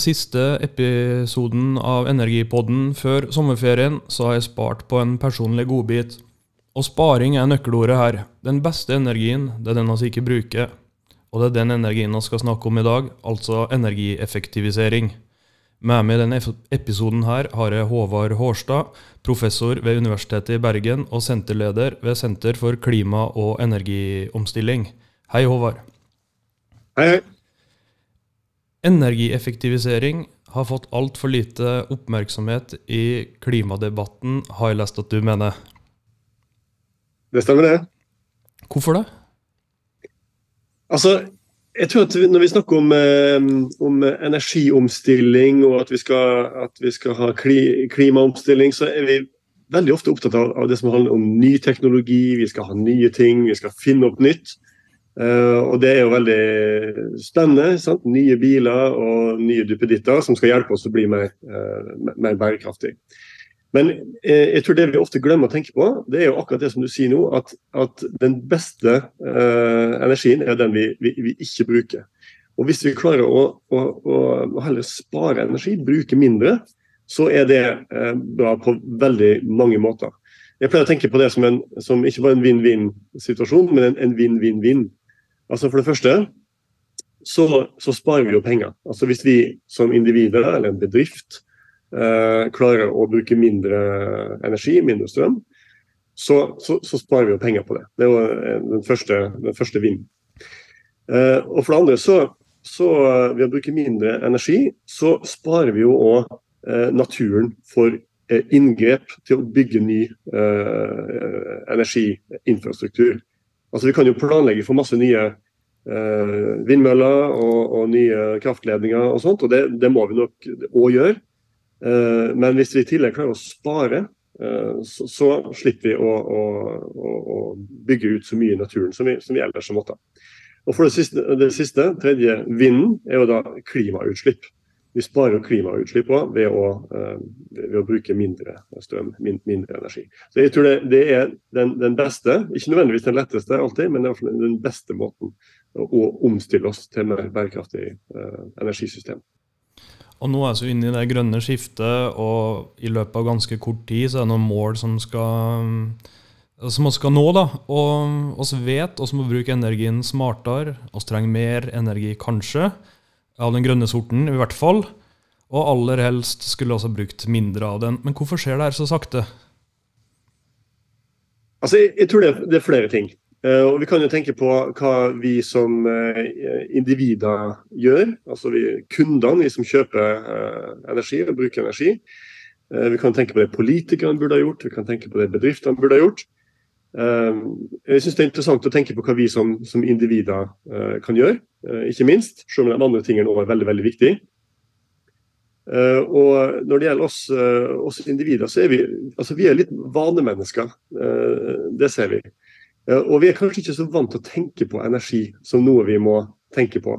Siste episoden av Energipodden før sommerferien så har jeg spart på en personlig godbit. Og sparing er nøkkelordet her. Den beste energien, det er den vi ikke bruker. Og det er den energien vi skal snakke om i dag, altså energieffektivisering. Med meg i denne episoden her har jeg Håvard Hårstad, professor ved Universitetet i Bergen og senterleder ved Senter for klima- og energiomstilling. Hei, Håvard. Hei, hei. Energieffektivisering har fått altfor lite oppmerksomhet i klimadebatten, har jeg lest at du mener. Det stemmer, det. Hvorfor det? Altså, jeg tror at Når vi snakker om, eh, om energiomstilling og at vi skal, at vi skal ha kli, klimaomstilling, så er vi veldig ofte opptatt av, av, det som handler om ny teknologi. Vi skal ha nye ting, vi skal finne opp nytt. Uh, og det er jo veldig spennende. Sant? Nye biler og nye duppeditter som skal hjelpe oss å bli mer, uh, mer bærekraftig. Men uh, jeg tror det vi ofte glemmer å tenke på, det er jo akkurat det som du sier nå, at, at den beste energien er den vi, vi, vi, ikke bruker. Og hvis vi klarer å, å, å heller spare energi, bruke mindre, så er det bra på veldig mange måter. Jeg pleier å tenke på det som, en, som ikke bare en vinn-vinn-situasjon, men en vinn-vinn-vinn. Altså For det første så, så, sparer vi jo penger. Altså Hvis vi som individer eller en bedrift eh, klarer å bruke mindre energi, mindre strøm, så, så, så, sparer vi jo penger på det. Det er jo eh, den første, første vinden. Eh, og for det andre så, så ved å bruke mindre energi, så sparer vi jo òg eh, naturen for eh, inngrep til å bygge ny eh, energiinfrastruktur. Altså Vi kan jo planlegge for masse nye eh, vindmøller og, og, nye kraftledninger og sånt, og det, det må vi nok òg gjøre. Eh, men hvis vi i tillegg klarer å spare, eh, så, så, slipper vi å, å, å, bygge ut så mye i naturen som vi, som vi ellers har måttet. Og for det siste, det siste, tredje vinden, er jo da klimautslipp vi sparer klimautslippene ved, uh, ved, å bruke mindre strøm, mindre energi. Så jeg tror det, det er den, den, beste, ikke nødvendigvis den letteste alltid, men det den beste måten å omstille oss til mer bærekraftig uh, energisystem. Og Nå er vi inne i det grønne skiftet, og i løpet av ganske kort tid så er det noen mål som skal som vi skal nå. da, og Vi vet vi må bruke energien smartere. Vi trenger mer energi, kanskje av den grønne sorten, i hvert fall. Og aller helst skulle også brukt mindre av den. Men hvorfor skjer det her så sakte? Altså, jeg, jeg tror det det er, flere ting. Uh, og Vi kan jo tenke på hva vi som uh, individer gjør. Altså vi, kundene, vi som kjøper uh, energi og bruker energi. vi kan tenke på det politikerne burde ha gjort, vi kan tenke på det bedriftene burde ha gjort. Ehm, jeg syns det er interessant å tenke på hva vi som, som individer uh, kan gjøre, uh, ikke minst. Selv om de andre tingene òg er veldig veldig viktige. Uh, og Når det gjelder oss, oss, individer, så er vi altså vi er litt vanemennesker. det ser vi. og vi er kanskje ikke så vant til å tenke på energi som noe vi må tenke på.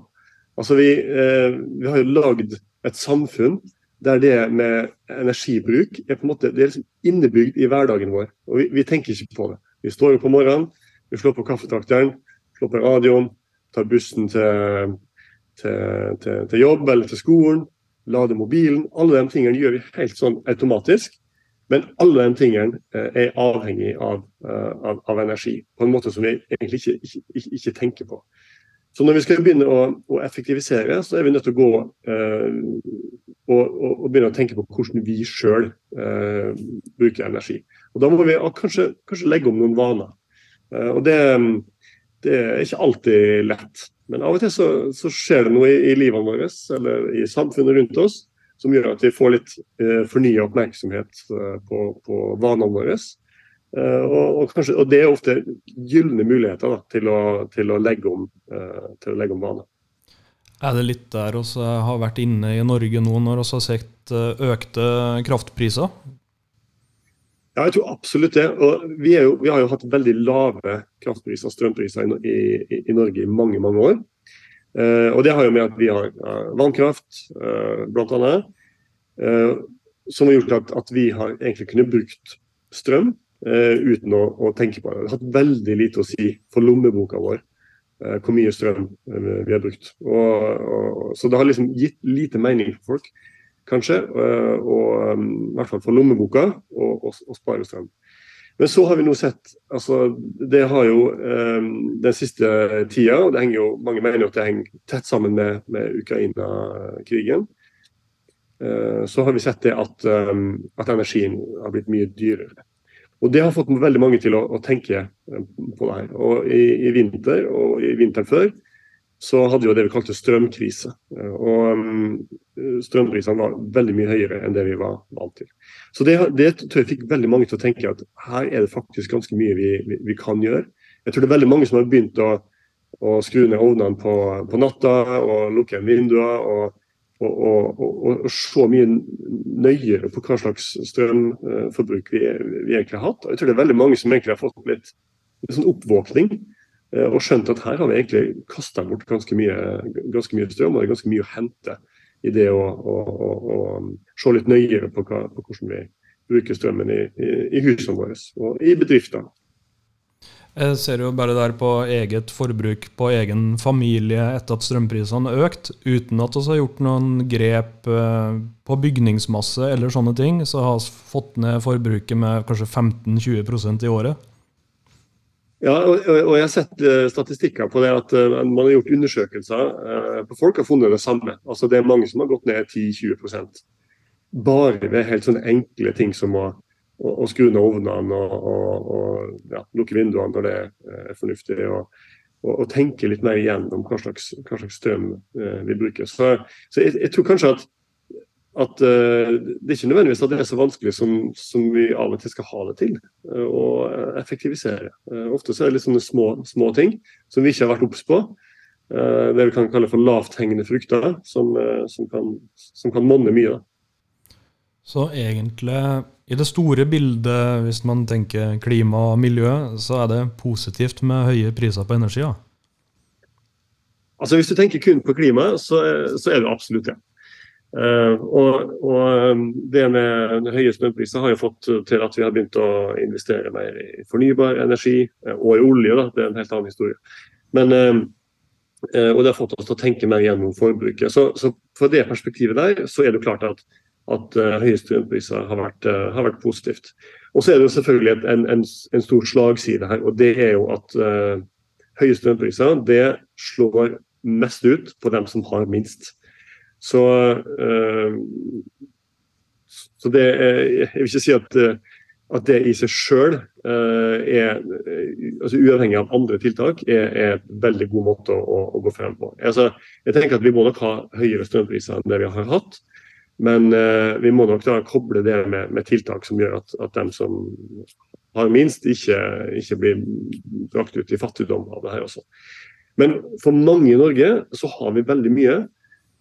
Altså Vi, vi har jo lagd et samfunn der det med energibruk er på en måte, det er liksom innebygd i hverdagen vår. og vi, vi tenker ikke på det. Vi står opp om morgenen, vi slår på kaffetrakteren, slår på radioen, tar bussen til, til, til, til, jobb eller til skolen, lader mobilen. Alle de tingene gjør vi helt sånn automatisk. Men alle de tingene eh, er avhengig av, eh, av, av, energi, på en måte som vi egentlig ikke, ikke, ikke, tenker på. Så når vi skal begynne å, å, effektivisere, så er vi nødt til å gå eh, og, og, begynne å tenke på hvordan vi sjøl eh, bruker energi. Og Da må vi kanskje, kanskje legge om noen vaner. Uh, og det, det, er ikke alltid lett. Men av og til så, så skjer det noe i, i livet vårt eller i samfunnet rundt oss som gjør at vi får litt eh, fornya oppmerksomhet uh, på, på, vanene våre. Eh, og, og, kanskje, og, det er ofte gylne muligheter da, til, å, til, å legge om, legge om vaner. Er det litt der vi har vært inne i Norge nå når vi har sett økte kraftpriser? Ja, jeg tror absolutt det. Og vi, jo, vi, har jo hatt veldig lave kraftpriser og strømpriser i, i, i, Norge i mange mange år. Eh, og det har jo med at vi har uh, vannkraft, uh, bl.a. Uh, som har gjort at, at, vi har egentlig kunnet brukt strøm uten å, å, tenke på det. Det har hatt veldig lite å si for lommeboka vår hvor mye strøm vi har brukt. Og, og, så det har liksom gitt lite mening for folk, kanskje, og, i hvert fall for lommeboka, og spare strøm. Men så har vi nå sett altså Det har jo um, den siste tida, og det henger jo, mange mener at det henger tett sammen med, med Ukraina-krigen. Uh, så har vi sett det at, um, at, energien har blitt mye dyrere. Og Det har fått veldig mange til å, å tenke på det her. Og i, i, vinter og i vinteren før så hadde vi det vi kalte strømkrise. Og um, strømprisene var veldig mye høyere enn det vi var vant til. Så det, det tror jeg fikk veldig mange til å tenke at her er det faktisk ganske mye vi, vi, vi kan gjøre. Jeg tror det er veldig mange som har begynt å, å skru ned ovnene på, på, natta og lukke igjen vinduer. og og, og, og, og, se mye nøyere på hva slags strømforbruk vi, vi, egentlig har hatt. Og Jeg tror det er veldig mange som egentlig har fått litt, litt sånn oppvåkning Eh, og skjønte at her har vi egentlig kasta bort ganske mye, ganske mye, strøm, og det er ganske mye å hente i det å, å, å, å se litt nøyere på, hva, på, hvordan vi bruker strømmen i, i, i husene våre og i bedriftene. Jeg ser jo bare der på eget forbruk på egen familie etter at strømprisene har økt, uten at vi har gjort noen grep eh, på bygningsmasse eller sånne ting, så har vi fått ned forbruket med kanskje 15-20% i året. Ja, og, og, jeg har sett uh, statistikker på det at uh, man har gjort undersøkelser uh, på folk har funnet det samme. Altså Det er mange som har gått ned 10-20% Bare ved helt sånne enkle ting som å, å, å skru ned ovnene og, og, og ja, lukke vinduene når det er fornuftig. Og, og, tenke litt mer igjennom hva slags, hva slags strøm vi bruker. Så, så jeg, jeg, tror kanskje at at uh, det er ikke nødvendigvis at det er så vanskelig som, som vi av og til skal ha det til. Uh, å effektivisere. Uh, ofte så er det litt sånne små, små ting som vi ikke har vært obs på. det vi kan kalle for lavthengende frukter, som, som, kan, som kan monne mye. Da. Så egentlig, i det store bildet, hvis man tenker klima og miljø, så er det positivt med høye priser på energi? Ja? Altså Hvis du tenker kun på klima, så, så er det absolutt det. Uh, og, og, um, det med høye strømpriser har jo fått til at vi har begynt å investere mer i fornybar energi uh, og i olje. Da. Det er en helt annen historie. Men, uh, og det har fått oss til å tenke mer gjennom forbruket. Så, så fra det perspektivet der, så er det klart at, at høye strømpriser har vært, har vært positivt. Og så er det jo selvfølgelig en, en, en, stor slagside her, og det er jo at høye strømpriser det slår mest ut på dem som har minst. Så, uh, så det er, Jeg vil ikke si at, eh, at det i seg sjøl uh, er altså Uavhengig av andre tiltak, er, er en veldig god måte å, å gå frem på. Altså, jeg tenker at Vi må nok ha høyere strømpriser enn det vi har hatt. Men vi må nok da koble det med, med tiltak som gjør at, at de som har minst, ikke, ikke blir brakt ut i fattigdom av det her også. Men for mange i Norge så har vi veldig mye.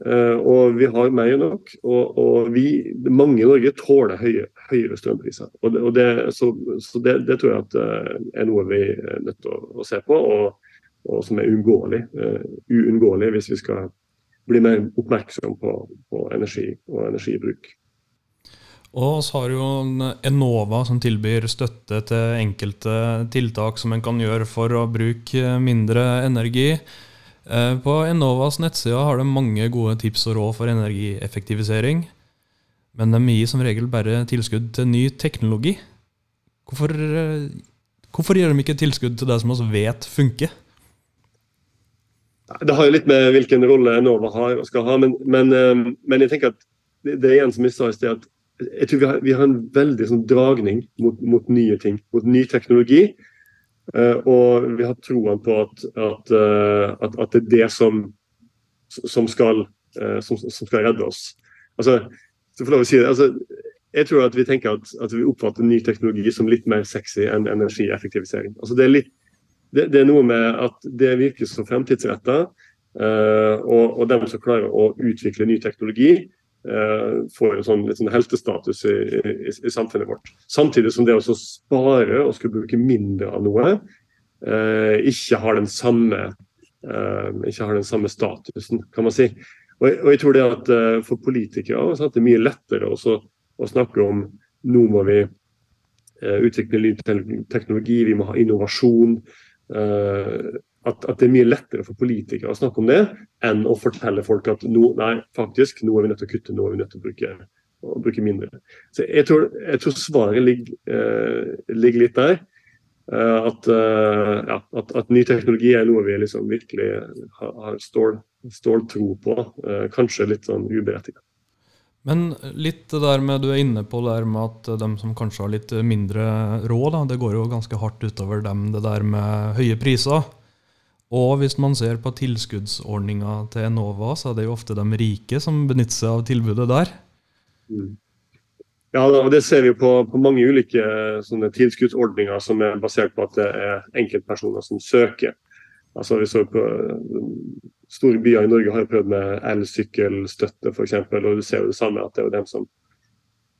Uh, og vi har mer enn nok. Og, og vi, mange i Norge tåler høye, høyere strømpriser. Og det, og det, så, så det, det, tror jeg uh, er noe vi er nødt til å, å se på, og, og som er uunngåelig, uh, hvis vi skal bli mer oppmerksom på, på energi og energibruk. Og så har jo Enova som tilbyr støtte til enkelte tiltak som en kan gjøre for å bruke mindre energi. Eh, på Enovas nettsider har de mange gode tips og råd for energieffektivisering. Men de gir som regel bare tilskudd til ny teknologi. Hvorfor, eh, hvorfor gir de ikke tilskudd til det som vi vet funker? Det har jo litt med hvilken rolle Enova har og skal ha, men, men, eh, men jeg tenker at det, er igjen som jeg sa i sted, at jeg tror vi har, vi har en veldig sånn dragning mot, mot, nye ting, mot ny teknologi. Eh, og vi har troen på at, at, eh, at, at, det er det som, som, skal, eh, som, som skal, redde oss. Altså, så får å si det, altså, jeg tror at vi tenker at, vi oppfatter ny teknologi som litt mer sexy enn energieffektivisering. Altså, det, er litt, det, det, er noe med at det virker som fremtidsretta, uh, og, og dem som klarer å utvikle ny teknologi, får en sånn, litt sånn heltestatus i, i, i, samfunnet vårt. Samtidig som det å spare og skulle bruke mindre av noe, uh, ikke, har den samme, uh, ikke har den samme statusen, kan man si. Og, og jeg tror det at For politikere så er det mye lettere også, å snakke om nå må vi utvikle ny teknologi, vi må ha innovasjon. At, at, det er mye lettere for politikere å snakke om det, enn å fortelle folk at nå, nei, faktisk, nå er vi nødt til å kutte, nå er vi nødt til å bruke, å bruke mindre. Så Jeg tror, jeg tror svaret ligger, eh, ligger, litt der. Eh, at, eh, ja, at, at, ny teknologi er noe vi liksom virkelig har, har stål, ståltro på. Eh, kanskje litt sånn uberettiget. Men litt det der med du er inne på det der med at de som kanskje har litt mindre råd, det går jo ganske hardt utover dem, det der med høye priser. Og hvis man ser på tilskuddsordninga til Enova, så er det jo ofte de rike som benytter seg av tilbudet der. Mm. Ja, Det ser vi på, på mange ulike sånne tilskuddsordninger som er basert på at det er enkeltpersoner som søker. Altså vi så på Store byer i Norge har prøvd med elsykkelstøtte f.eks. Og du ser jo det samme, at det er jo dem som,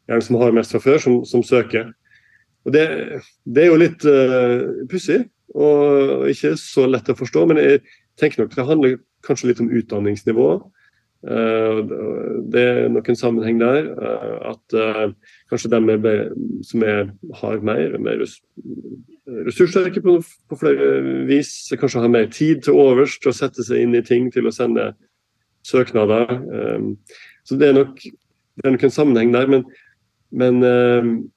gjerne som har mest fra før, som, som søker. Og det, det, er jo litt uh, pussig og ikke så lett å forstå. Men jeg tenker nok det handler kanskje litt om utdanningsnivå. Eh, det er nok en sammenheng der. Eh, at eh, kanskje de som er, har mer, mer ressurssterke på, på, flere vis, kanskje har mer tid til overs til å sette seg inn i ting, til å sende søknader. Så det er nok, det er nok en sammenheng der. Men, men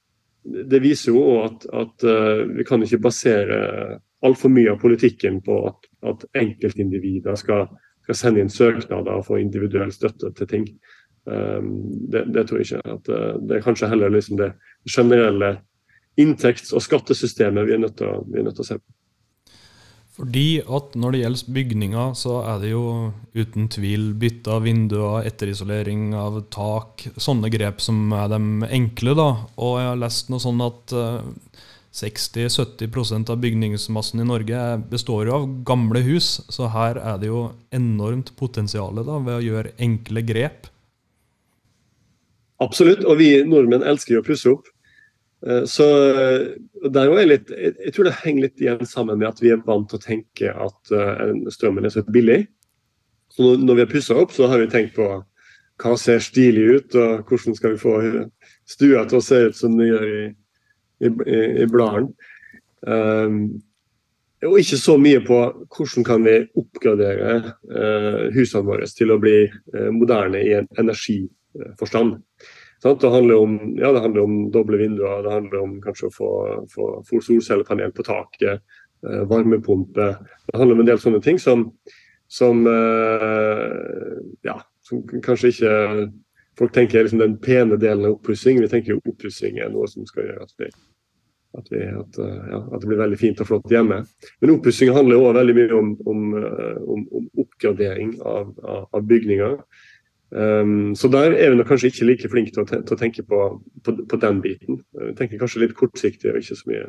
det viser jo at, at vi kan ikke basere altfor mye av politikken på at, at enkeltindivider skal, skal, sende inn søknader og få individuell støtte til ting. Um, det, det, tror jeg ikke. At, uh, det er kanskje heller liksom det generelle inntekts- og skattesystemet vi er nødt til å, nødt til å se på. Fordi at når det gjelder bygninger, så er det jo uten tvil bytte av vinduer, etterisolering av tak, sånne grep som er de enkle. da. Og jeg har lest noe sånn at uh, 60-70% av bygningsmassen i Norge består jo av gamle hus, så her er det jo enormt potensial da, ved å gjøre enkle grep. Absolutt, og vi nordmenn elsker jo å pusse opp. Eh, så der er litt, Jeg tror det henger litt igjen sammen med at vi er vant til å tenke at eh, strømmen er så billig. Så når vi har pussa opp, så har vi tenkt på hva ser stilig ut, og hvordan skal vi få stua til å se ut som den gjør i i, i, i bladene. Um, og ikke så mye på hvordan kan vi oppgradere uh, husene våre til å bli uh, moderne i en energiforstand. Sant? Det, handler om, ja, det handler om doble vinduer, det handler om kanskje å få, få, få solcellepanel på taket, eh, varmepumpe. Det handler om en del sånne ting som, som, ja, som kanskje ikke folk tenker liksom den pene delen av oppussing. Vi tenker jo oppussing er noe som skal gjøre at, vi, at, vi, at, eh, ja, at, det blir veldig fint og flott hjemme. Men oppussing handler òg veldig mye om, om, eh, om, om oppgradering av, av, av bygninger. Um, så der er vi kanskje ikke like flinke til å, til å tenke på, på, på, den biten. Vi tenker kanskje litt kortsiktig og ikke så mye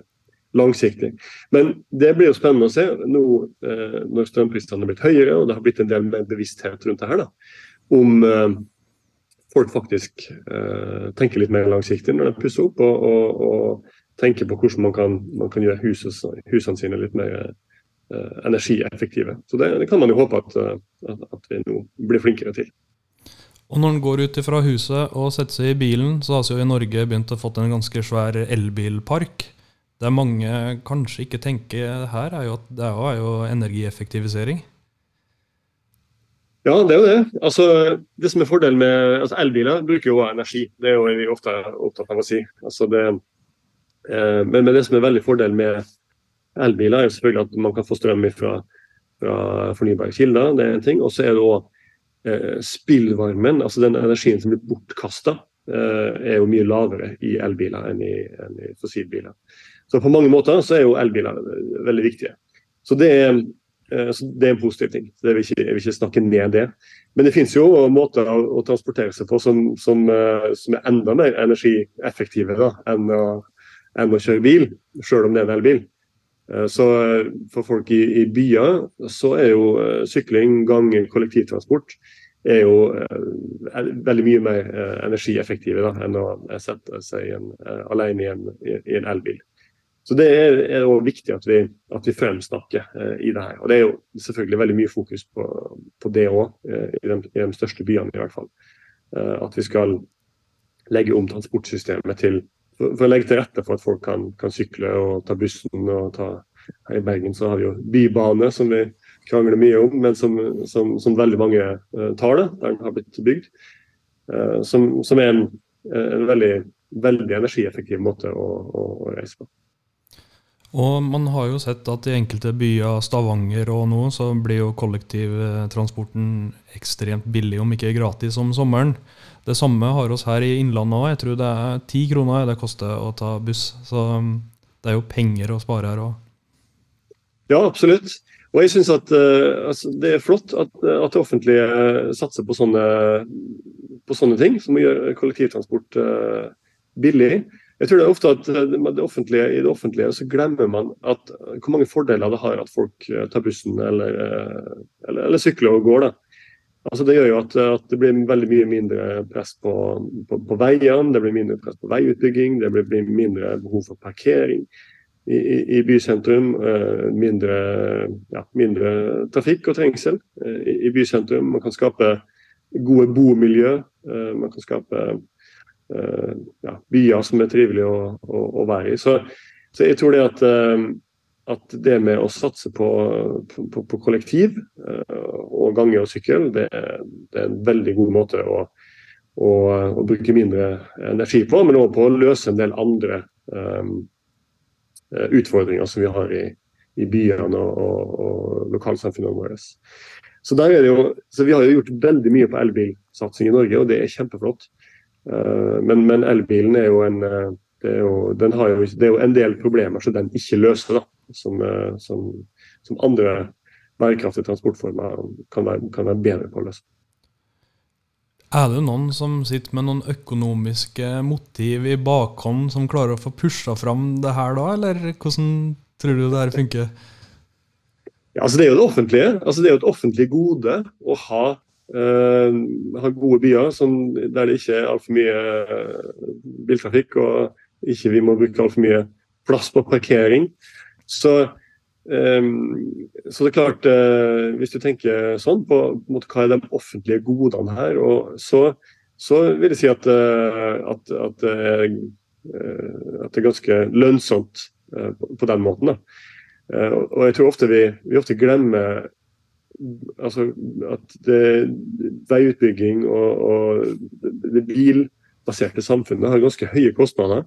langsiktig. Men det blir jo spennende å se nå eh, når strømprisene har blitt høyere og det har blitt en del mer bevissthet rundt det her, da, om eh, folk faktisk eh, tenker litt mer langsiktig når de pusser opp, og, og, og, tenker på hvordan man kan, man kan gjøre huset, husene sine litt mer eh, energieffektive. Så det, det, kan man jo håpe at, eh, at, at, vi nå blir flinkere til. Og Når en går ut fra huset og setter seg i bilen, så har vi jo i Norge begynt å få en ganske svær elbilpark. Det mange kanskje ikke tenker her, er jo at det er jo energieffektivisering. Ja, det er jo det. Altså, det som er fordelen med altså Elbiler bruker jo energi, det er jo vi ofte opptatt av å si. Altså det, eh, men, men, det som er veldig fordel med elbiler, er jo selvfølgelig at man kan få strøm fra, fra fornybare kilder. det er en ting. Og så er det eh, spillvarmen, altså den energien som blir bortkasta, eh, er jo mye lavere i elbiler enn i, enn i fossilbiler. Så på mange måter så er jo elbiler veldig viktige. Så det er Eh, så Det er en positiv ting. Så jeg vil, ikke, jeg vil ikke snakke ned det. Men det finnes jo måter å, å transportere seg på som, som, eh, som, er enda mer energieffektive da, enn, å, enn å kjøre bil, selv om det er en elbil. Eh, så for folk i, i, byer så er jo sykling, gange, kollektivtransport er jo er veldig mye mer energieffektive da, enn å sette seg en, alene i en, i en elbil. Så Det er, er også viktig at vi, at vi fremsnakker eh, i det her. Og Det er jo selvfølgelig veldig mye fokus på, på det òg, eh, i, i, de største byene i hvert fall. Eh, at vi skal legge om transportsystemet til for, å legge til rette for at folk kan, kan sykle og ta bussen og ta, her i Bergen så har vi jo bybane, som vi krangler mye om, men som, som, som veldig mange uh, tar det, der den har blitt bygd. Uh, som, som, er en, en veldig, veldig, energieffektiv måte å, å, å reise på. Og man har jo sett at i enkelte byer, Stavanger og noe, så blir jo kollektivtransporten ekstremt billig, om ikke gratis, om sommeren. Det samme har oss her i Innlandet òg. Jeg tror det er ti kroner det koster å ta buss. Så um, det er jo penger å spare her òg. Ja, absolutt. Og jeg synes at uh, altså, Det er flott at, at, det offentlige satser på sånne, på sånne ting, som å gjøre kollektivtransport uh, billig. Jeg tror det er ofte at eh, det I det offentlige så glemmer man at, hvor mange fordeler det har at folk eh, tar bussen eller, eh, eller, eller sykler og går. da. Altså Det gjør jo at, at, det blir veldig mye mindre press på, på, på, veiene, det blir mindre press på veiutbygging, det blir, mindre behov for parkering i, i, i bysentrum. Eh, mindre, ja, mindre, trafikk og trengsel eh, i, i, bysentrum. Man kan skape gode bomiljø. Eh, man kan skape Eh, ja, byer som er trivelige å, å, å være i. Så, så, jeg tror det at, eh, at det med å satse på, på, på kollektiv eh, og gange og sykkel, det, det, er en veldig god måte å, å, å bruke mindre energi på, men også på å løse en del andre um, utfordringer som vi har i, i byene og, og, og lokalsamfunnene våre. Så, jo, så Vi har jo gjort veldig mye på elbilsatsing i Norge, og det er kjempeflott. Eh, men, men elbilen er jo en det er, jo, jo, det er jo, en del problemer som den ikke løser, da, som, eh, som, som andre bærekraftige transportformer kan være, kan være, bedre på å løse. Er det noen som sitter med noen økonomiske motiv i bakhånd som klarer å få pusha fram det her da, eller hvordan tror du det her funker? Ja, altså Det er jo det offentlige. Altså det er jo et offentlig gode å ha Uh, ha gode byer som, der det ikke er altfor mye uh, biltrafikk og ikke vi må bruke altfor mye plass på parkering. Så, um, så det er klart, uh, hvis du tenker sånn på, på måte, hva er de offentlige godene her, så, så vil jeg si at, at, at, at, det er ganske lønnsomt på, på, den måten. Og jeg tror ofte vi, vi ofte glemmer altså at det, veiutbygging og, og det bilbaserte samfunnet har ganske høye kostnader.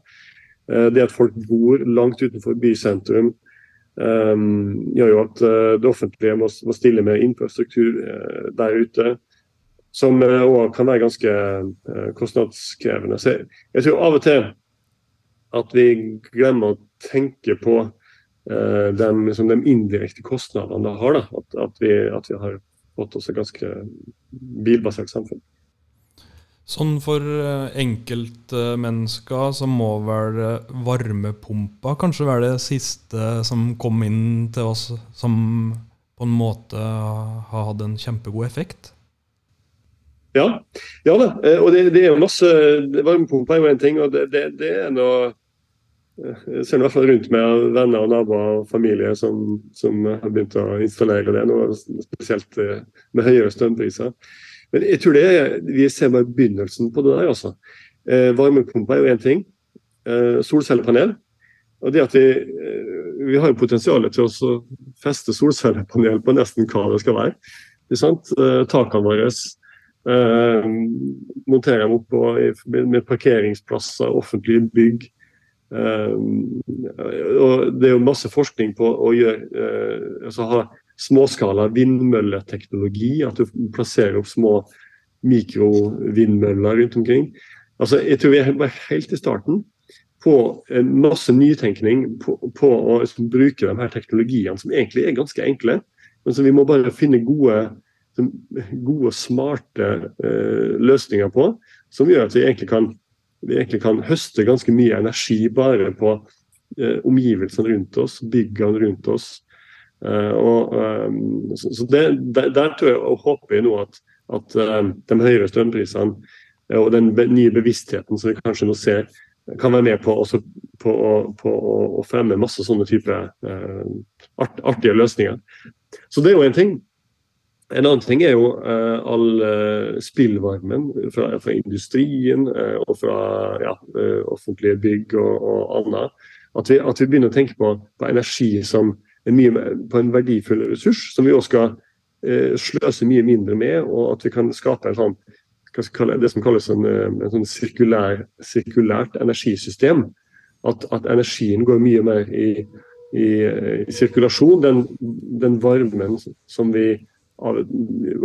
Det at folk bor langt utenfor bysentrum um, gjør jo at uh, det offentlige må, må, stille med infrastruktur uh, der ute, som òg uh, kan være ganske kostnadskrevende. Så jeg, jeg tror av og til at vi glemmer å tenke på uh, de, liksom de, indirekte kostnadene det har. At, at, vi, at, vi, har fått oss et ganske bilbasert samfunn. Sånn for eh, enkeltmennesker så må vel eh, varmepumpa kanskje være det siste som kom inn til oss, som på en måte har hatt en kjempegod effekt? Ja, ja da. Og det, det er jo masse Varmepumpa er jo en ting, og det, det, det er noe jeg ser i hvert fall rundt meg venner og naboer og familie som, som, har begynt å installere det, nå, spesielt eh, med høyere strømpriser. Men jeg tror det vi ser bare begynnelsen på det der. altså. Eh, varmepumpe er jo én ting. Eh, solcellepanel. Og det at vi, eh, vi har potensial til å feste solcellepanel på nesten hva det skal være. Eh, takene våre. Eh, montere dem opp med parkeringsplasser, offentlige bygg. Um, og Det er jo masse forskning på å gjøre, uh, altså ha småskala vindmølleteknologi. At du plasserer opp små mikrovindmøller rundt omkring. Altså, Jeg tror vi er helt i starten på en masse nytenkning på, på å liksom, bruke de her teknologiene, som egentlig er ganske enkle, men som vi må bare finne gode, gode smarte uh, løsninger på, som gjør at vi egentlig kan vi egentlig kan høste ganske mye energi bare på eh, omgivelsene rundt oss, byggene rundt oss. Eh, og, um, så, det, der, tror jeg og håper jeg nå at, at um, de høyere strømprisene og den nye bevisstheten som vi kanskje nå ser, kan være med på, også, på, på å, fremme masse sånne type art, artige løsninger. Så det er jo en ting. En annen ting er jo uh, all uh, spillvarmen fra, fra industrien uh, og fra ja, offentlige bygg og, og annet. At vi, at vi, begynner å tenke på, på energi som, mye, på en verdifull ressurs som vi også skal eh, sløse mye mindre med, og at vi kan skape en sånn, det som kalles en, eh, en sånn sirkulær, sirkulært energisystem. At, at, energien går mye mer i, i, i sirkulasjon. Den, den, varmen som vi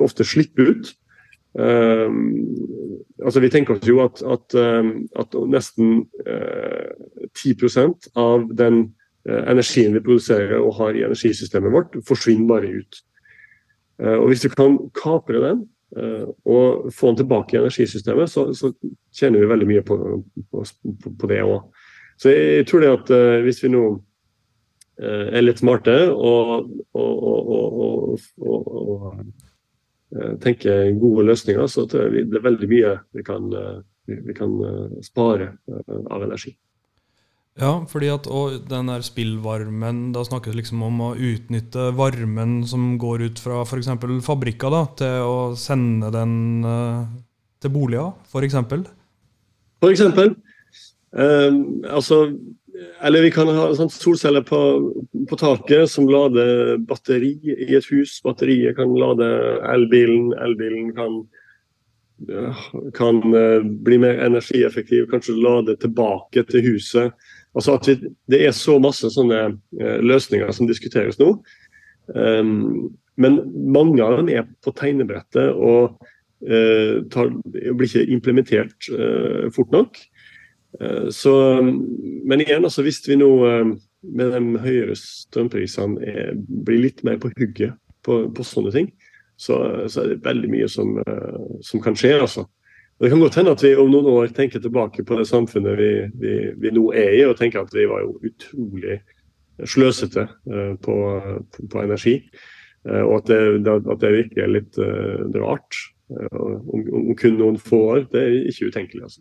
ofte slipper ut. Um, altså Vi tenker oss jo at, at, at nesten uh, 10% av den Eh, energien vi produserer og har i energisystemet vårt, forsvinner bare ut. Eh, og Hvis vi kan kapre den eh, og få den tilbake i energisystemet, så, så tjener vi veldig mye på, på, på det òg. Så jeg tror det at hvis vi nå er litt smarte og, og, og, og tenker gode løsninger, så tror jeg det er veldig mye vi kan, vi kan spare av energi. Ja, fordi at og den der spillvarmen Da snakkes liksom om å utnytte varmen som går ut fra f.eks. fabrikker, da, til å sende den uh, til boliger, f.eks. Eksempel. Um, altså Eller vi kan ha sånn, solceller på, på, taket som lader batteri i et hus. Batteriet kan lade elbilen. Elbilen kan kan uh, bli mer energieffektiv, kanskje lade tilbake til huset. Altså at vi, Det er så masse sånne uh, løsninger som diskuteres nå. Um, men mange av dem er på tegnebrettet og uh, tar, blir ikke implementert uh, fort nok. Så, men igjen, altså hvis vi nå med de høyere strømprisene blir litt mer på hugget på, på sånne ting, så, så, er det veldig mye som, som kan skje. altså. Det kan godt hende at vi om noen år tenker tilbake på det samfunnet vi, vi, vi nå er i, og tenker at vi var jo utrolig sløsete uh, på, på, på, energi. Uh, og at det, at det virker litt uh, rart om, om, kun noen få år. Det er ikke utenkelig. altså.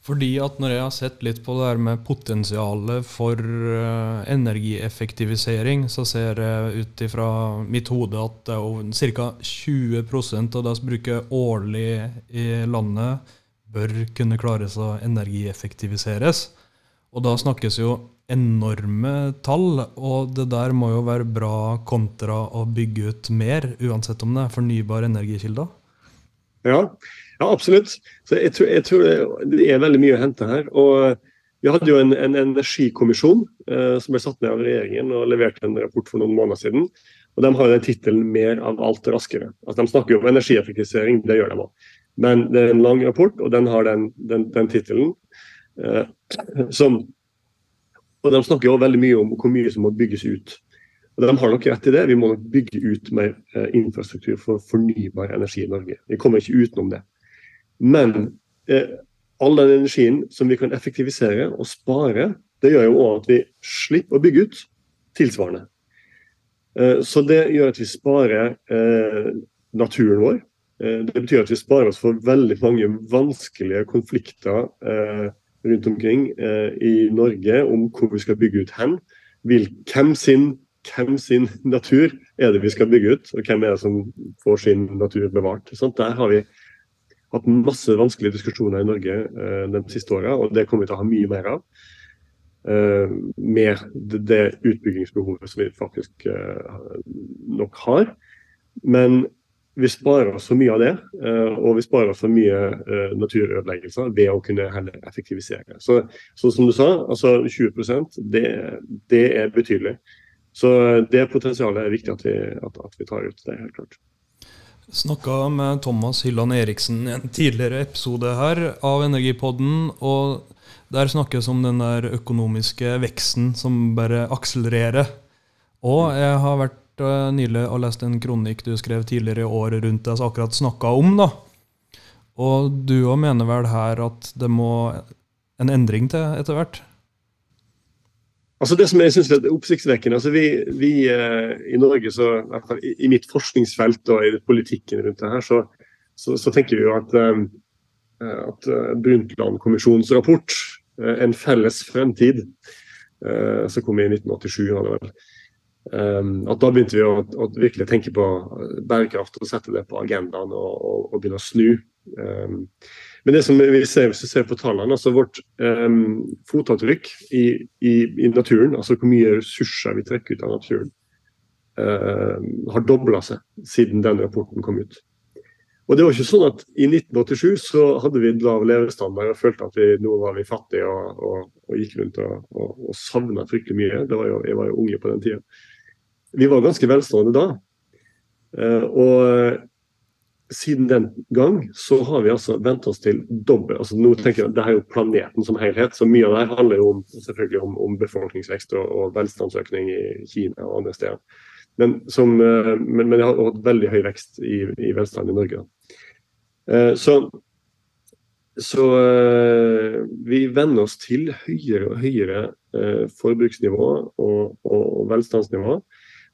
Fordi at når jeg har sett litt på det der med potensialet for uh, energieffektivisering, så ser jeg ut ifra mitt hode at ca. 20% av det som bruker årlig i landet, bør kunne klares å energieffektiviseres. Og da snakkes jo enorme tall, og det der må jo være bra kontra å bygge ut mer, uansett om det er fornybare energikilder. Ja, ja, absolutt. Så jeg tror, jeg tror, det er veldig mye å hente her. og Vi hadde jo en, en energikommisjon eh, som ble satt ned av regjeringen og leverte en rapport for noen måneder siden. og De har den tittelen 'Mer av alt raskere'. Altså, de snakker jo om energieffektivisering, det gjør de òg. Men det er en lang rapport, og den har den, den, den tittelen. Eh, og de snakker jo veldig mye om hvor mye som må bygges ut. Og De har nok rett i det. Vi må nok bygge ut mer eh, infrastruktur for fornybar energi i Norge. Vi kommer ikke utenom det. Men eh, all den energien som vi kan effektivisere og spare, det gjør jo òg at vi slipper å bygge ut tilsvarende. Eh, så det gjør at vi sparer eh, naturen vår. Eh, det betyr at vi sparer oss for veldig mange vanskelige konflikter eh, rundt omkring eh, i Norge om hvor vi skal bygge ut hen. Vil, hvem, sin, hvem sin natur er det vi skal bygge ut, og hvem er det som får sin natur bevart. Der har vi hatt masse vanskelige diskusjoner i Norge uh, de siste åra, og det kommer vi til å ha mye mer av. Uh, med det, det, utbyggingsbehovet som vi faktisk uh, nok har. Men vi sparer oss for mye av det, og vi sparer oss for mye naturødeleggelser ved å kunne heller effektivisere. Så, så som du sa, altså 20% det, det er betydelig. Så det potensialet er viktig at vi, at, at vi tar ut. Det er helt klart. Snakka med Thomas Hylland Eriksen i en tidligere episode her av Energipodden. og Der snakkes om den der økonomiske veksten som bare akselererer. Og jeg har vært uh, nylig og lest en kronikk du skrev tidligere i år rundt det som akkurat snakka om. da. Og du òg mener vel her at det må en endring til etter hvert? Altså Det som jeg synes er oppsiktsvekkende altså vi, vi eh, I Norge, så, i, i, mitt forskningsfelt og i politikken rundt det her, så, så, så tenker vi jo at, eh, at uh, Brundtland-kommisjonens rapport, eh, 'En felles fremtid', som kom i 1987, Um, at da begynte vi å, å, virkelig tenke på bærekraft og sette det på agendaen og, og, og begynne å snu. Um, men det som vi ser hvis vi ser på tallene, altså vårt um, fotavtrykk i, i, i, naturen, altså hvor mye ressurser vi trekker ut av naturen, uh, har dobla seg siden den rapporten kom ut. Og det var ikke sånn at I 1987 så hadde vi lav levestandard og følte at vi, nå var vi fattige og, og, og gikk rundt og, og, og savna fryktelig mye. Var jo, jeg var jo unge på den tida. Vi var ganske velstående da. Uh, og siden den gang så har vi altså vent oss til dobbel altså nå tenker jeg, Det er jo planeten som helhet, så mye av det her handler jo om, selvfølgelig om, om befolkningsvekst og, og, velstandsøkning i Kina og andre steder. Men, som, uh, men, men det har hatt veldig høy vekst i, i velstand i Norge. Uh, så så uh, vi venner oss til høyere og høyere forbruksnivå og, og, velstandsnivå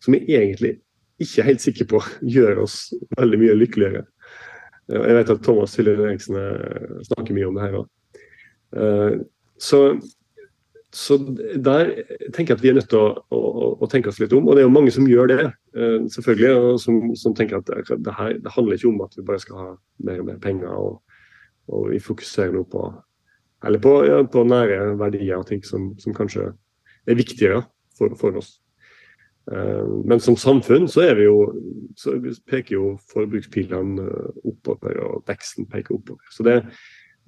som vi egentlig ikke helt sikre på gjør oss veldig mye lykkeligere. Jeg vet at Thomas Hille Eriksen eh, snakker mye om det her òg. Eh, så, så, der tenker jeg at vi er nødt til å, å, å, tenke oss litt om. Og det er jo mange som gjør det, eh, selvfølgelig. og som, som tenker at det, her, det, handler ikke om at vi bare skal ha mer og mer penger. og, og vi fokuserer nå på eller på, ja, på nære verdier og ting som, som kanskje er viktigere for, for oss. Eh, men som samfunn så, jo, så peker jo forbrukspilene eh, oppover, og veksten peker oppover. Så det,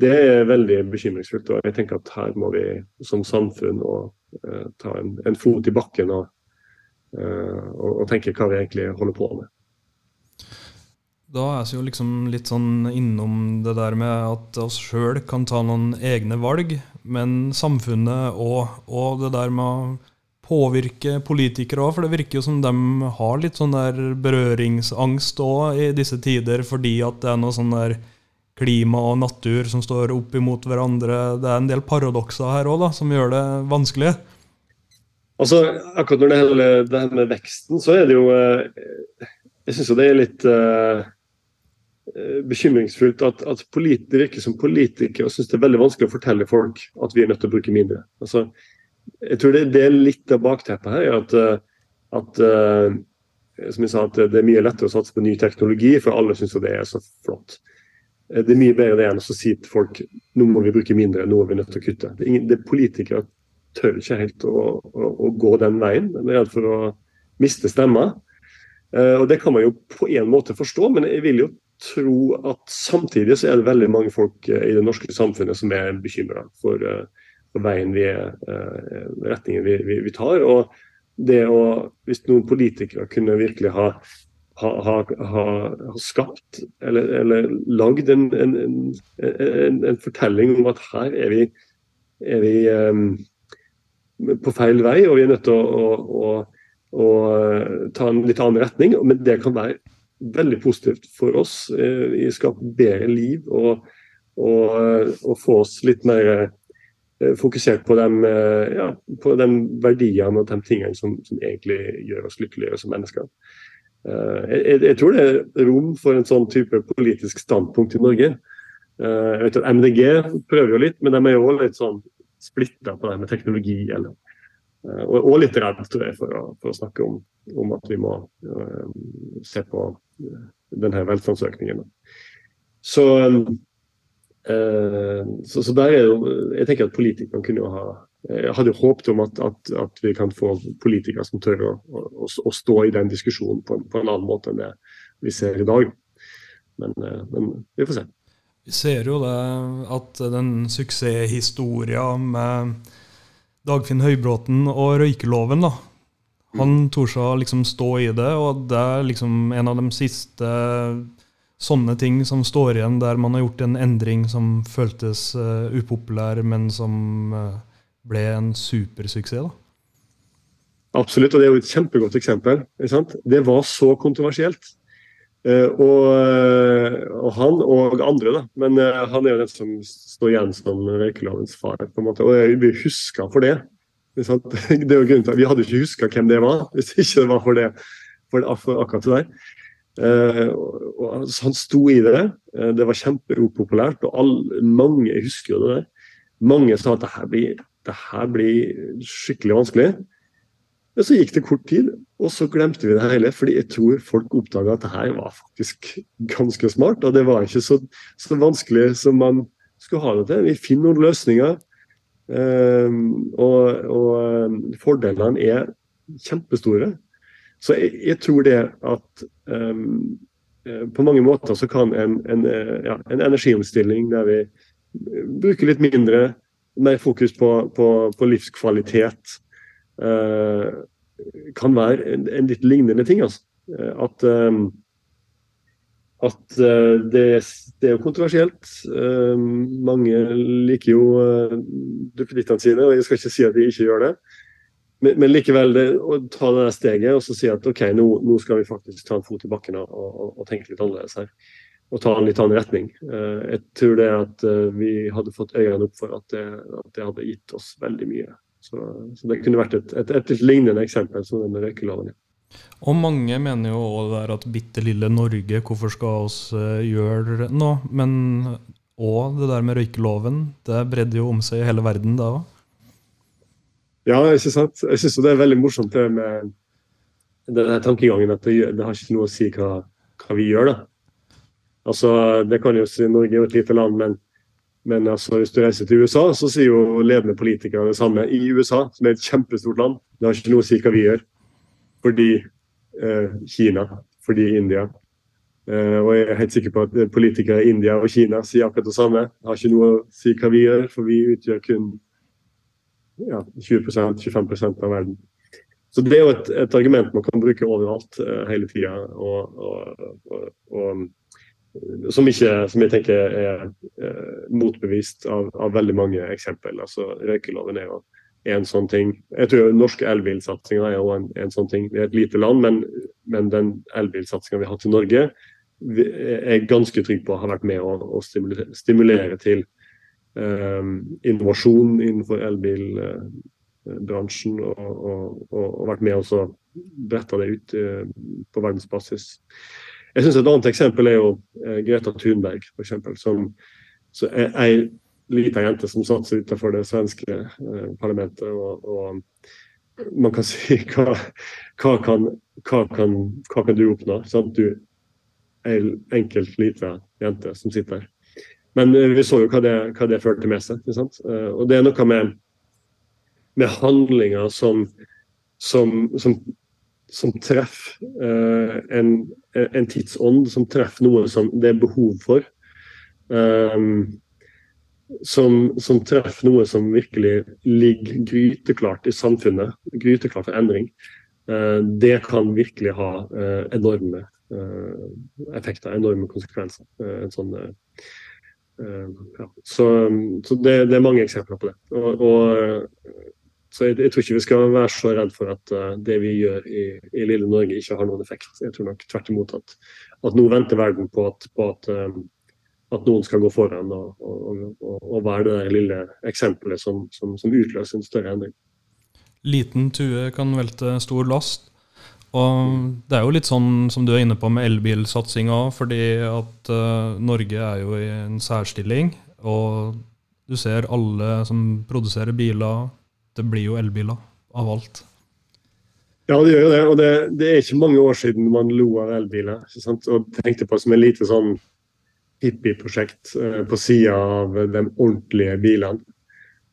det, er veldig bekymringsfullt. og jeg tenker at Her må vi som samfunn og, uh, ta en, en, fot i bakken og, uh, og, og, tenke hva vi egentlig holder på med. Da er vi jo liksom litt sånn innom det der med at oss sjøl kan ta noen egne valg, men samfunnet og, og det der med påvirke politikere òg? For det virker jo som de har litt sånn der berøringsangst òg i disse tider, fordi at det er noe sånn der klima og natur som står opp imot hverandre. Det er en del paradokser her òg, som gjør det vanskelig. Altså, akkurat når det gjelder det her med veksten, så er det jo eh, Jeg syns jo det er litt uh, bekymringsfullt at, at det virker som politikere syns det er veldig vanskelig å fortelle folk at vi er nødt til å bruke mindre. Altså, jeg tror det, det, er litt av bakteppet her. at, eh, at uh, som jeg sa, at det er mye lettere å satse på ny teknologi, for alle syns det er så flott. Eh, det er mye bedre det enn å si til folk nå må vi bruke mindre, nå er vi nødt til å kutte. Det ingen, det er Politikere tør ikke helt å, å, å, gå den veien. De er redd for å miste stemmer. Og Det kan man jo på en måte forstå, men jeg vil jo tro at samtidig så er det veldig mange folk i det norske samfunnet som er bekymra for uh, veien vi er, eh, retningen vi, vi, vi, tar. Og det å, hvis noen politikere kunne virkelig ha, ha, ha, ha skapt eller, eller lagd en, en, en, en, fortelling om at her er vi, er vi um, på feil vei, og vi er nødt til å, å, å, å, ta en litt annen retning. Men det kan være veldig positivt for oss. Eh, vi skaper bedre liv og, og, og få oss litt mer Eh, fokusert på de, eh, ja, på de verdiene og de tingene som, som, egentlig gjør oss lykkeligere som mennesker. Eh, jeg, jeg, tror det er rom for en sånn type politisk standpunkt i Norge. Jeg vet at MDG prøver jo litt, men de er jo litt sånn splitta på det med teknologi. Eller, og, litt redd tror jeg, for å, for å snakke om, om, at vi må se på denne velstandsøkningen. Så Eh, så, så, der er jo, jeg tenker at politikerne kunne jo ha Jeg hadde håpet om at, at, at vi kan få politikere som tør å, å, å stå i den diskusjonen på, på, en annen måte enn det vi ser i dag. Men, eh, men vi får se. Vi ser jo det at den suksesshistoria med Dagfinn Høybråten og røykeloven, da. Han mm. torde liksom stå i det, og det er liksom en av de siste sånne ting som står igjen der man har gjort en endring som føltes uh, upopulær, men som uh, ble en supersuksess? da? Absolutt, og det er jo et kjempegodt eksempel. Det var så kontroversielt. Uh, og, og, han og andre, da. Men han er jo den som står igjen som røykelovens far. på en måte, Og jeg blir huska for det. det er jo grunnen til at Vi hadde ikke huska hvem det var hvis ikke det var for det. For, for akkurat det der. Uh, og han sto i det. Uh, det var kjempeupopulært. Og all, mange husker jo det der. Mange sa at det her blir, blir skikkelig vanskelig. Men så gikk det kort tid, og så glemte vi det hele. fordi jeg tror folk oppdaga at det her var faktisk ganske smart. Og det var ikke så, så vanskelig som man skulle ha det til. Vi finner noen løsninger. Um, og, og fordelene er kjempestore. Så jeg, jeg tror det at um, på mange måter så kan en, en, ja, en energiomstilling der vi bruker litt mindre, mer fokus på, på, på livskvalitet, uh, kan være en, en, litt lignende ting. Altså. Eh, at, um, at det, det, er jo kontroversielt. mange liker jo duppedittene sine, og jeg skal ikke si at de ikke gjør det. Men, men likevel det, å ta det der steget og så si at ok, nå, nå, skal vi faktisk ta en fot i bakken og, og, og, tenke litt annerledes her. Og ta en litt annen retning. Jeg tror det at vi hadde fått øynene opp for at det, at det hadde gitt oss veldig mye så, så, det kunne vært et, et, et, et lignende eksempel som med røykeloven. Og mange mener jo òg det er at bitte lille Norge, hvorfor skal oss uh, gjøre noe? Men òg det der med røykeloven, det bredde jo om seg i hele verden da òg. Ja, ikke sant. Jeg syns det er veldig morsomt det med denne tankegangen at det, har ikke noe å si hva, hva vi gjør, da. Altså, det kan jo si Norge er et lite land, men men altså, hvis du reiser til USA, så sier jo ledende politikere det samme. I USA, som er et kjempestort land, det har ikke noe å si hva vi gjør. Fordi eh, Kina, fordi India. Eh, og jeg er helt sikker på at politikere i India og Kina sier akkurat det samme. Det har ikke noe å si hva vi gjør, for vi utgjør kun ja, 20-25% av verden. Så det er jo et, et, argument man kan bruke overalt uh, hele tida. Som, ikke, som jeg tenker er eh, motbevist av, av, veldig mange eksempel. Altså, Røykeloven er jo en sånn ting. Jeg tror norske elbilsatsing er en, en, sånn ting. Vi er et lite land, men, men den elbilsatsinga vi har hatt i Norge, er ganske trygg på har vært med å, å stimulere, stimulere, til innovasjon innenfor elbilbransjen, og, og, og, vært med og bretta det ut eh, på verdensbasis. Jeg synes Et annet eksempel er jo eh, Greta Thunberg, for eksempel, som er ei lita jente som satt utenfor det svenske eh, parlamentet. Og, og, man kan si hva, hva, kan, hva, kan, hva kan, du oppnå? Sant? Du ei enkelt lita jente som sitter der. Men eh, vi så jo hva det, hva det førte med seg. Eh, og det er noe med, med handlinger som, som, som som treffer uh, en, en, tidsånd, som treffer noe som det er behov for. Som, som, treffer noe som virkelig ligger gryteklart i samfunnet, gryteklart for endring. Det kan virkelig ha enorme effekter, enorme konsekvenser. en sånn ja. Så, så det, det, er mange eksempler på det. Og, og så jeg, jeg, tror ikke vi skal være så redd for at uh, det vi gjør i, i, lille Norge ikke har noen effekt. Jeg tror nok tvert imot at, at nå venter verden på at, på at, at noen skal gå foran og, og, og være det der lille eksempelet som, som, som, utløser en større endring. Liten tue kan velte stor last. Og det er jo litt sånn som du er inne på med elbilsatsinga, fordi at uh, Norge er jo i en særstilling. Og du ser alle som produserer biler, det blir jo elbiler av alt. Ja, det gjør jo det. Og det, det er ikke mange år siden man lo av elbiler. Og tenkte på det som et lite sånn hippieprosjekt uh, på sida av de ordentlige bilene.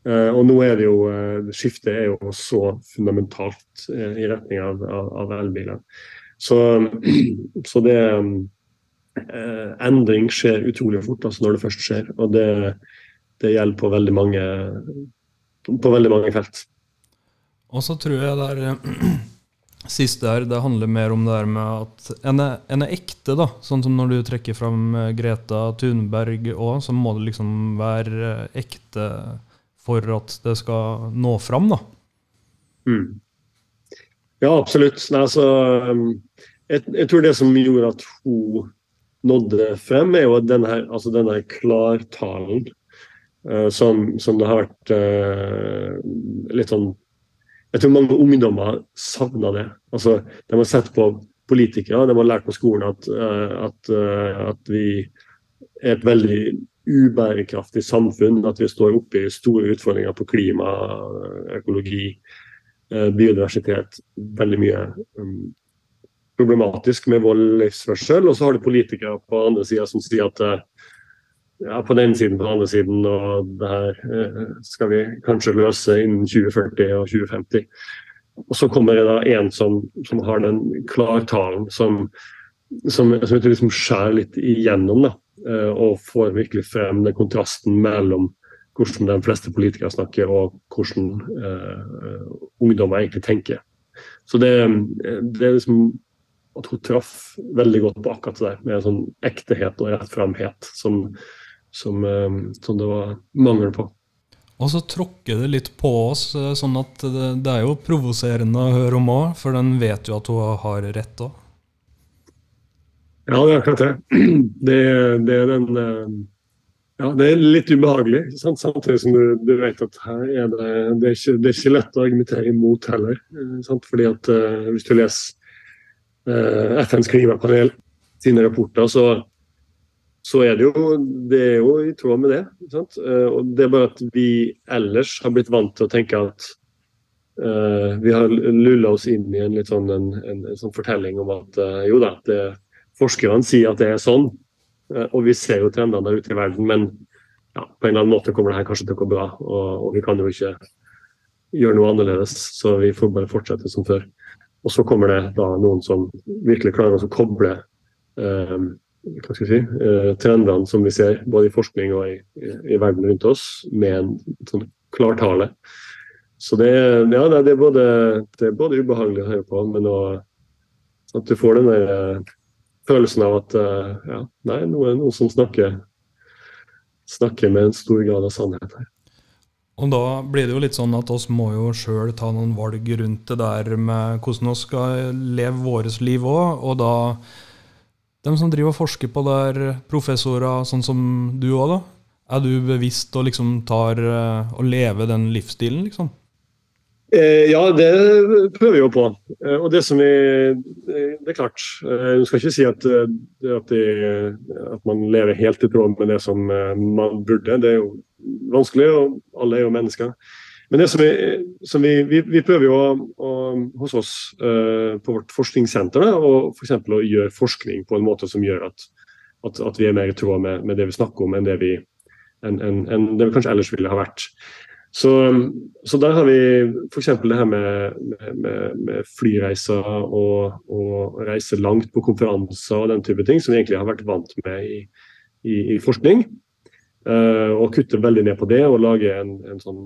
Eh, og nå er det jo eh, Skiftet er jo så fundamentalt eh, i retning av, av, av elbiler. Så, så det Endring skjer utrolig fort altså når det først skjer. Og det, det gjelder på veldig mange på veldig mange felt. Og så tror jeg det er siste her, det handler mer om det her med at en er, en er ekte, da. Sånn som når du trekker fram Greta Thunberg òg, så må det liksom være ekte for at det skal nå fram, da. Mm. Ja, absolutt. Nei, altså, um, jeg, jeg, tror det som gjorde at hun nådde frem, er jo denne, altså denne klartalen uh, som, som, det har vært uh, litt sånn Jeg tror mange ungdommer savna det. Altså, de har sett på politikere, de har lært på skolen at, uh, at, at, vi er et veldig ubærekraftig samfunn. At vi står oppe i store utfordringer på klima, økologi. eh, biodiversitet veldig mye um, problematisk med vår livsførsel. Og så har du politikere på andre sida som sier at eh, ja, på den siden, på den andre siden, og det her eh, skal vi kanskje løse innen 2040 og 2050. Og så kommer det da en som, som har den klartalen som, som, som jeg tror liksom skjærer litt igjennom. da, Og får virkelig frem den kontrasten mellom hvordan de fleste politikere snakker og hvordan eh, ungdommer egentlig tenker. Så det, det er liksom at hun traff veldig godt på akkurat det der, med en sånn ektehet og rettframhet som, som, eh, som det var mangel på. Og så tråkker det litt på oss, eh, sånn at det, det er jo provoserende å høre om òg, for den vet jo at hun har rett òg. Ja, det er akkurat det. Det, det er den eh, Ja, det er litt ubehagelig, sant? samtidig som du, du, vet at her er det det er, ikke, det er ikke lett å argumentere imot heller. Eh, sant? Fordi at uh, hvis du leser uh, FNs klimapanel sine rapporter, så så er det jo, det er jo i tråd med det. Sant? Og Det er bare at vi ellers har blitt vant til å tenke at vi har lulla oss inn i en litt sånn, en, en, en sånn fortelling om at jo da, det, forskerne sier at det er sånn. og vi ser jo trendene der ute i verden, men ja, på en eller annen måte kommer det her kanskje til å gå bra. Og, og, vi kan jo ikke gjøre noe annerledes, så vi får bare fortsette som før. Og så kommer det da noen som virkelig klarer å koble eh, hva skal si, eh, trendene som vi ser både i forskning og i, i, i verden rundt oss, med en sånn klartale. Så det, ja, det, er både, det, er både, ubehagelig å høre på, men også, at du får den der eh, følelsen av at uh, ja, nei, er det noen som snakker, snakker med en stor grad av sannhet her. Og da blir det jo litt sånn at oss må jo sjøl ta noen valg rundt det der med hvordan vi skal leve vårt liv òg. Og da de som driver og forsker på det, professorer sånn som du òg, da. Er du bevisst og liksom tar og eh, lever den livsstilen, liksom? Eh, ja, det prøver vi jo på. Eh, og det som vi Det er klart. Du skal ikke si at, at, de, at, man lever helt i tråd med det som man burde. Det er jo vanskelig, og alle er jo mennesker. Men det som vi, som vi, vi, vi prøver jo å, å, hos oss på vårt forskningssenter og for å gjøre forskning på en måte som gjør at, at, vi er mer i tråd med, med, det vi snakker om, enn det vi, en, en, enn det vi kanskje ellers ville ha vært. Så, så der har vi f.eks. det her med, med, med flyreiser og, og reise langt på konferanser og den type ting, som vi egentlig har vært vant med i, i, i forskning. Uh, og kutte veldig ned på det og lage en, en sånn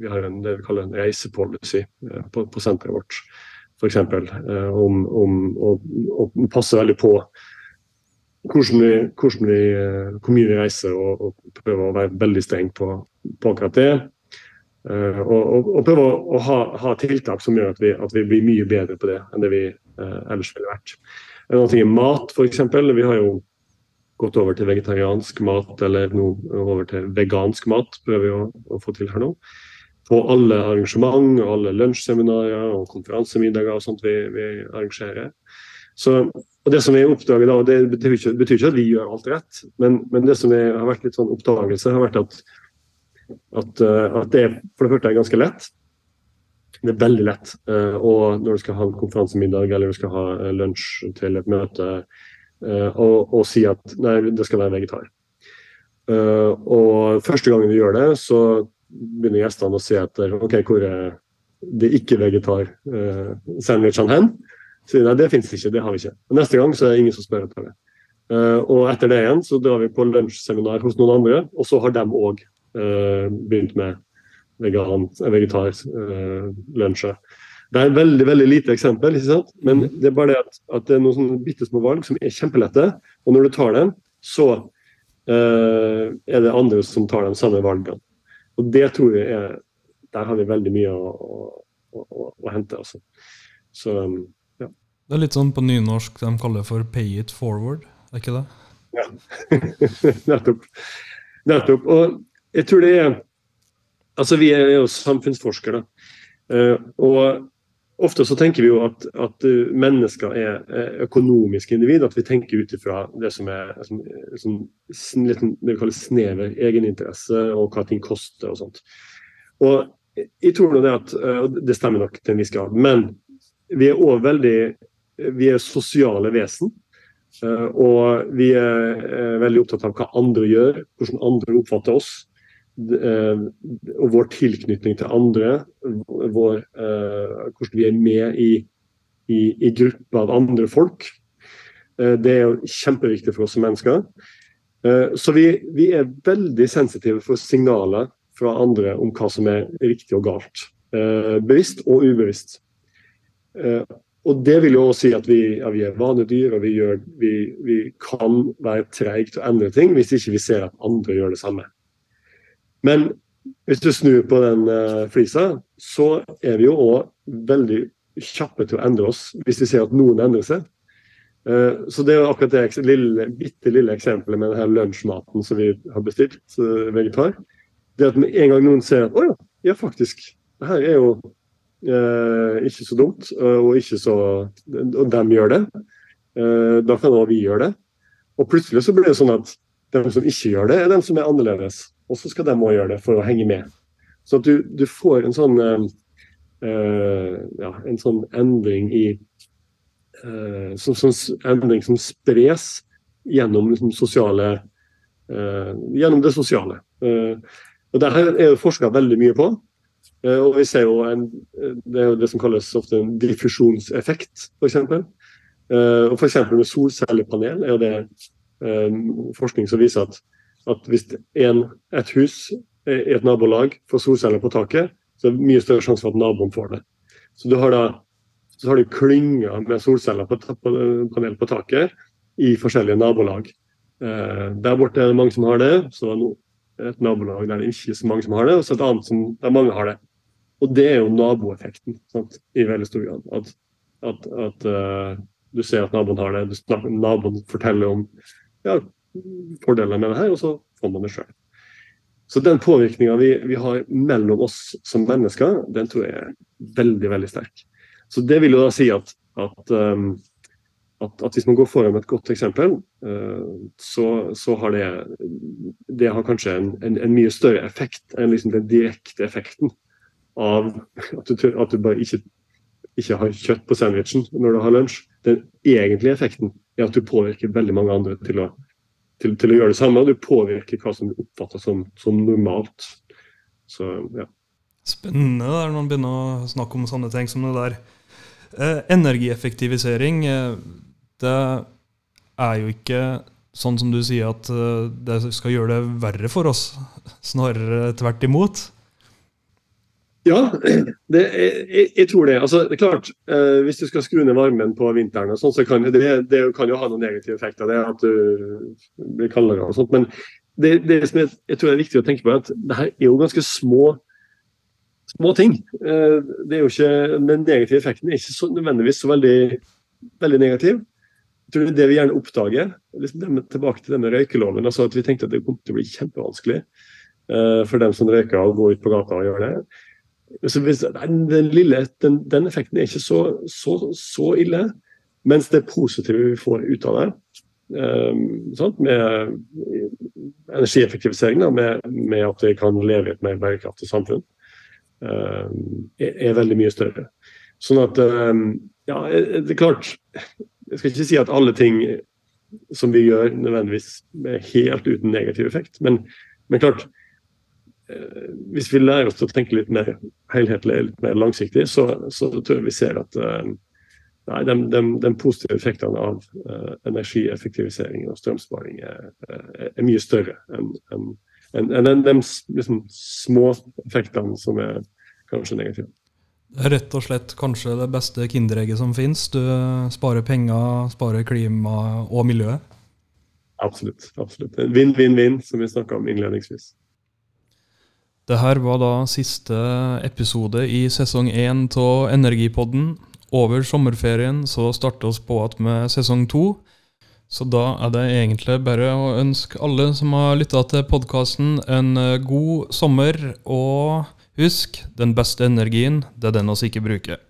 Vi har en, det vi kaller en reisepolicy uh, på, på, senteret vårt, f.eks. Uh, om, om og passe veldig på hvordan vi, hvordan vi, hvor mye vi reiser, og, og prøve å være veldig streng på, på akkurat det. Uh, og, og, og, prøve å, ha, ha, tiltak som gjør at vi, at vi, blir mye bedre på det enn det vi eh, ellers ville vært. En annen ting er mat, f.eks. Vi har jo gått over til vegetariansk mat eller nå over til vegansk mat, prøver vi å, å, få til her nå. På alle arrangement, alle lunsjseminarer og konferansemiddager og sånt vi, vi arrangerer. Så, og Det som vi oppdager da, og det betyr ikke, betyr ikke, at vi gjør alt rett, men, men det som er, har vært litt sånn oppdagelse, har vært at, at, eh, at det for det første er ganske lett. Det er veldig lett. Uh, og når du skal ha en konferansemiddag eller du skal ha eh, lunsj til et møte, Eh, og, og, si at nei, det skal være vegetar. Og første gangen vi gjør det, så begynner gjestene å se etter ok, hvor er de ikke-vegetar-sandwichene hen. Så nei, det fins ikke, det har vi ikke. Og neste gang så er det ingen som spør etter det. Og etter det igjen så drar vi på lunsjseminar hos noen andre, og så har de òg begynt med vegan, vegetar-lunsjer. Det er veldig veldig lite eksempel, ikke sant? men mm. det er bare det at, at det er noen sånne bitte små valg som er kjempelette. Og når du tar dem, så uh, er det andre som tar de samme valgene. Og det tror jeg er Der har vi veldig mye å, å, å, å hente. Altså. Så, ja. Det er litt sånn på nynorsk de kaller for 'pay it forward', er ikke det? Ja, nettopp. Nettopp. Og jeg tror det er Altså, vi er jo samfunnsforskere. Uh, og Ofte så tenker vi jo at, at eh, mennesker er økonomiske individ, at vi tenker ut ifra det som er som, som det vi kaller snever egeninteresse, og hva ting koster og sånt. Og jeg tror nå det at Det stemmer nok til en viss grad. Men vi er òg veldig Vi er sosiale vesen. Og vi er veldig opptatt av hva andre gjør, hvordan andre oppfatter oss. Og vår tilknytning til andre. Vår, hvordan vi er med i, i, i grupper av andre folk. Det er jo kjempeviktig for oss som mennesker. Så vi, vi er veldig sensitive for signaler fra andre om hva som er riktig og galt. Eh, bevisst og ubevisst. Eh, og Det vil jo også si at vi, ja, vi er vanedyr, og vi, gjør, vi kan være treige til å endre ting hvis ikke vi ser at andre gjør det samme. Men hvis du snur på den uh, flisa, så er vi jo òg veldig kjappe til å endre oss hvis vi ser at noen endrer seg. Uh, så det er akkurat det lille, bitte lille eksempelet med denne lunsjmaten som vi har bestilt, uh, vegetar det at med en gang noen ser at å ja, ja faktisk, det her er jo eh, ikke så dumt, og ikke så Og dem gjør det. Eh, da kan også vi gjøre det. Og plutselig så blir det sånn at de som ikke gjør det, er de som er annerledes. Og så skal de òg gjøre det for å henge med. Så at du, du får en sånn eh ja, en sånn endring i eh, sånn, sånn endring som spres gjennom liksom, sosiale eh, gjennom det sosiale. Og Det her er jo forska veldig mye på. Uh, og vi ser jo en, Det er jo det som kalles ofte en diffusjonseffekt, f.eks. Uh, og f.eks. med solcellepanel er jo det uh, forskning som viser at, at hvis en, et hus i et nabolag får solceller på taket, så er det mye større sjanse for at naboen får det. Så du har da så har du klynger med solceller på, på, panel på taket i forskjellige nabolag. Eh, der borte er det mange som har det. så er det et nabolag der det ikke er så mange som har det, og så et annet som, der mange har det. Og det er jo naboeffekten sant? i veldig stor grad. At, at, at uh, du ser at naboen har det, snakker, naboen forteller om ja, fordeler med det her, og så får man det sjøl. Så den påvirkninga vi, vi, har mellom oss som mennesker, den tror jeg er veldig, veldig sterk. Så det vil jo da si at, at um, at, at, hvis man går foran med et godt eksempel, uh, så, så, har det, det har kanskje en, en, en, mye større effekt enn liksom den direkte effekten av at du, at du bare ikke, ikke, har kjøtt på sandwichen når du har lunsj. Den egentlige effekten er at du påvirker veldig mange andre til å, til, til å gjøre det samme. og Du påvirker hva som oppfattes som, som normalt. Så, ja. Spennende der når man begynner å snakke om sånne ting som det der. Eh, energieffektivisering, eh, det er jo ikke sånn som du sier, at eh, det skal gjøre det verre for oss. Snarere tvert imot. Ja, det, jeg, jeg, tror det. Altså, det er klart, eh, Hvis du skal skru ned varmen på vinteren, og sånt, så kan det, det kan jo ha noen negative effekter. det At du blir kaldere og sånt. Men det, det som jeg, jeg, tror er viktig å tenke på, er at det her er jo ganske små, små ting. Eh, det er jo ikke, Den negative effekten er ikke så, nødvendigvis så veldig, veldig negativ jeg tror det vi gjerne oppdager. Liksom tilbake til denne røykeloven. altså at Vi tenkte at det kom til å bli kjempevanskelig eh, for dem som røyker å gå ut på gata og gjøre det. Den, lille, den, den, effekten er ikke så, så, så, ille. Mens det positive vi får ut av det, um, med energieffektivisering, da, med, med, at vi kan leve i et mer bærekraftig samfunn, eh, er, er, veldig mye større. Sånn at um, Ja, det er klart jeg skal ikke si at alle ting som vi gjør, nødvendigvis er helt uten negativ effekt. Men, men klart, eh, hvis vi lærer oss å tenke litt mer helhetlig, litt mer langsiktig, så, så tror jeg vi ser at eh, nei, de, de, de, positive effektene av uh, energieffektivisering og strømsparing er, er, er mye større enn en, en, en, de liksom, små effektene som er kanskje negative. Det er rett og slett kanskje det beste kinderegget som finnes. Du sparer penger, sparer klima og miljøet. Absolutt. absolutt. Vinn-vinn-vinn, som vi snakka om innledningsvis. Det her var da siste episode i sesong én av Energipodden. Over sommerferien så starter vi på igjen med sesong to. Så da er det egentlig bare å ønske alle som har lytta til podkasten, en god sommer. og Husk, den beste energien, det er den vi ikke bruker.